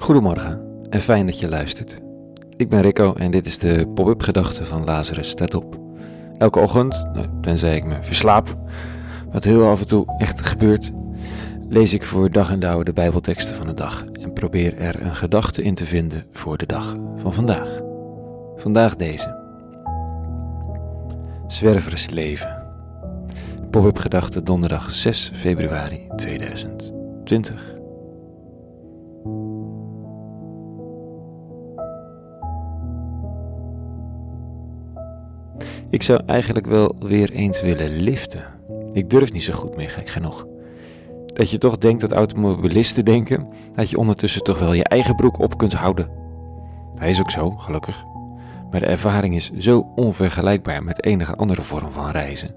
Goedemorgen en fijn dat je luistert. Ik ben Rico en dit is de pop-up gedachte van Lazarus staat op. Elke ochtend, nou, tenzij ik me verslaap, wat heel af en toe echt gebeurt, lees ik voor dag en dauw de Bijbelteksten van de dag en probeer er een gedachte in te vinden voor de dag van vandaag. Vandaag deze. Zwerversleven. Pop-up gedachte donderdag 6 februari 2020. Ik zou eigenlijk wel weer eens willen liften. Ik durf niet zo goed meer, gek genoeg. Dat je toch denkt dat automobilisten denken dat je ondertussen toch wel je eigen broek op kunt houden. Hij is ook zo, gelukkig. Maar de ervaring is zo onvergelijkbaar met enige andere vorm van reizen.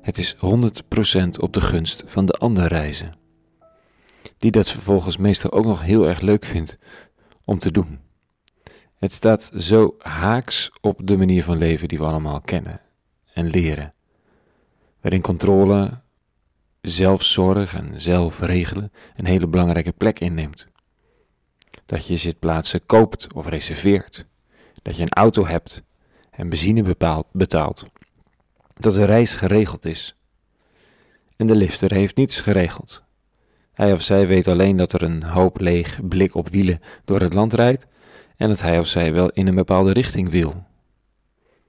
Het is 100% op de gunst van de andere reizen. Die dat vervolgens meestal ook nog heel erg leuk vindt om te doen. Het staat zo haaks op de manier van leven die we allemaal kennen en leren. Waarin controle, zelfzorg en zelfregelen een hele belangrijke plek inneemt. Dat je zitplaatsen koopt of reserveert. Dat je een auto hebt en benzine bepaalt, betaalt. Dat de reis geregeld is. En de lifter heeft niets geregeld. Hij of zij weet alleen dat er een hoop leeg blik op wielen door het land rijdt en dat hij of zij wel in een bepaalde richting wil.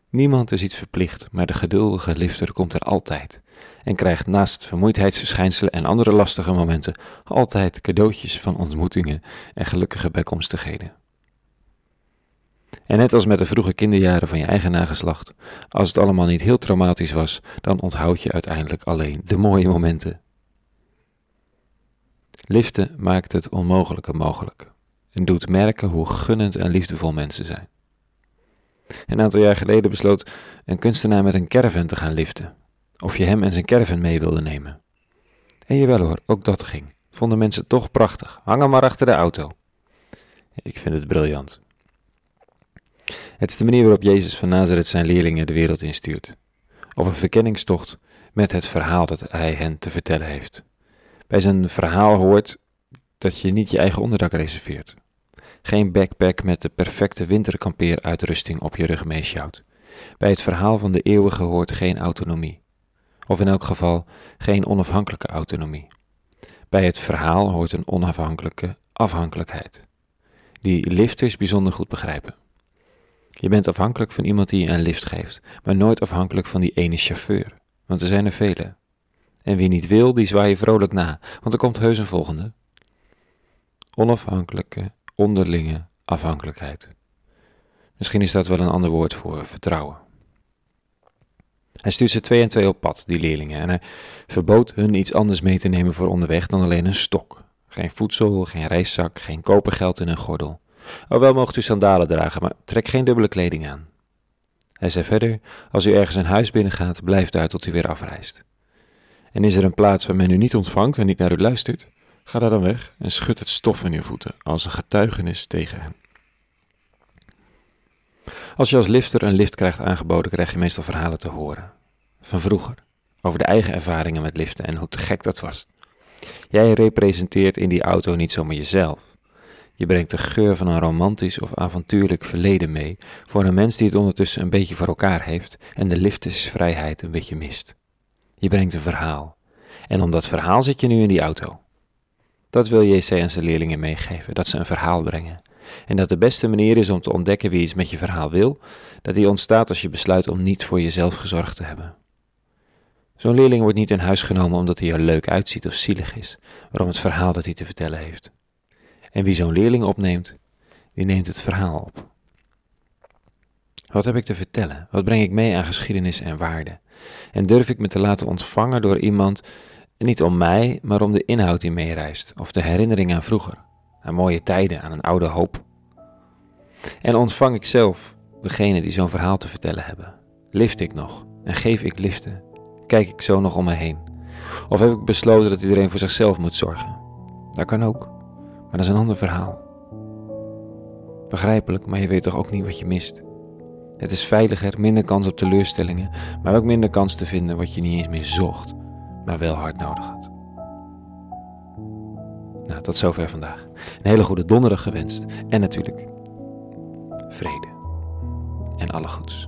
Niemand is iets verplicht, maar de geduldige lifter komt er altijd en krijgt naast vermoeidheidsverschijnselen en andere lastige momenten altijd cadeautjes van ontmoetingen en gelukkige bijkomstigheden. En net als met de vroege kinderjaren van je eigen nageslacht, als het allemaal niet heel traumatisch was, dan onthoud je uiteindelijk alleen de mooie momenten. Liften maakt het onmogelijke mogelijk en doet merken hoe gunnend en liefdevol mensen zijn. Een aantal jaar geleden besloot een kunstenaar met een caravan te gaan liften, of je hem en zijn caravan mee wilde nemen. En jawel hoor, ook dat ging. Vonden mensen toch prachtig. Hang hem maar achter de auto. Ik vind het briljant. Het is de manier waarop Jezus van Nazareth zijn leerlingen de wereld instuurt. Of een verkenningstocht met het verhaal dat hij hen te vertellen heeft. Bij zijn verhaal hoort dat je niet je eigen onderdak reserveert. Geen backpack met de perfecte winterkampeeruitrusting op je rug meesjouwt. Bij het verhaal van de eeuwige hoort geen autonomie. Of in elk geval geen onafhankelijke autonomie. Bij het verhaal hoort een onafhankelijke afhankelijkheid. Die lifters bijzonder goed begrijpen. Je bent afhankelijk van iemand die je een lift geeft, maar nooit afhankelijk van die ene chauffeur, want er zijn er vele. En wie niet wil, die zwaai je vrolijk na, want er komt heus een volgende. Onafhankelijke onderlinge afhankelijkheid. Misschien is dat wel een ander woord voor vertrouwen. Hij stuurt ze twee en twee op pad, die leerlingen, en hij verbood hun iets anders mee te nemen voor onderweg dan alleen een stok. Geen voedsel, geen reiszak, geen kopergeld in een gordel. Oh, wel moogt u sandalen dragen, maar trek geen dubbele kleding aan. Hij zei verder, als u ergens een huis binnengaat, blijf daar tot u weer afreist. En is er een plaats waar men u niet ontvangt en niet naar u luistert, Ga daar dan weg en schud het stof van je voeten als een getuigenis tegen hen. Als je als lifter een lift krijgt aangeboden, krijg je meestal verhalen te horen. Van vroeger. Over de eigen ervaringen met liften en hoe te gek dat was. Jij representeert in die auto niet zomaar jezelf. Je brengt de geur van een romantisch of avontuurlijk verleden mee voor een mens die het ondertussen een beetje voor elkaar heeft en de liftesvrijheid een beetje mist. Je brengt een verhaal. En om dat verhaal zit je nu in die auto. Dat wil JC aan zijn leerlingen meegeven, dat ze een verhaal brengen. En dat de beste manier is om te ontdekken wie iets met je verhaal wil, dat die ontstaat als je besluit om niet voor jezelf gezorgd te hebben. Zo'n leerling wordt niet in huis genomen omdat hij er leuk uitziet of zielig is, maar om het verhaal dat hij te vertellen heeft. En wie zo'n leerling opneemt, die neemt het verhaal op. Wat heb ik te vertellen? Wat breng ik mee aan geschiedenis en waarde? En durf ik me te laten ontvangen door iemand niet om mij, maar om de inhoud die meereist, of de herinnering aan vroeger, aan mooie tijden, aan een oude hoop. En ontvang ik zelf degene die zo'n verhaal te vertellen hebben? Lift ik nog en geef ik liften? Kijk ik zo nog om me heen? Of heb ik besloten dat iedereen voor zichzelf moet zorgen? Dat kan ook, maar dat is een ander verhaal. Begrijpelijk, maar je weet toch ook niet wat je mist. Het is veiliger, minder kans op teleurstellingen, maar ook minder kans te vinden wat je niet eens meer zocht maar wel hard nodig had. Nou, tot zover vandaag. Een hele goede donderdag gewenst en natuurlijk vrede en alle goeds.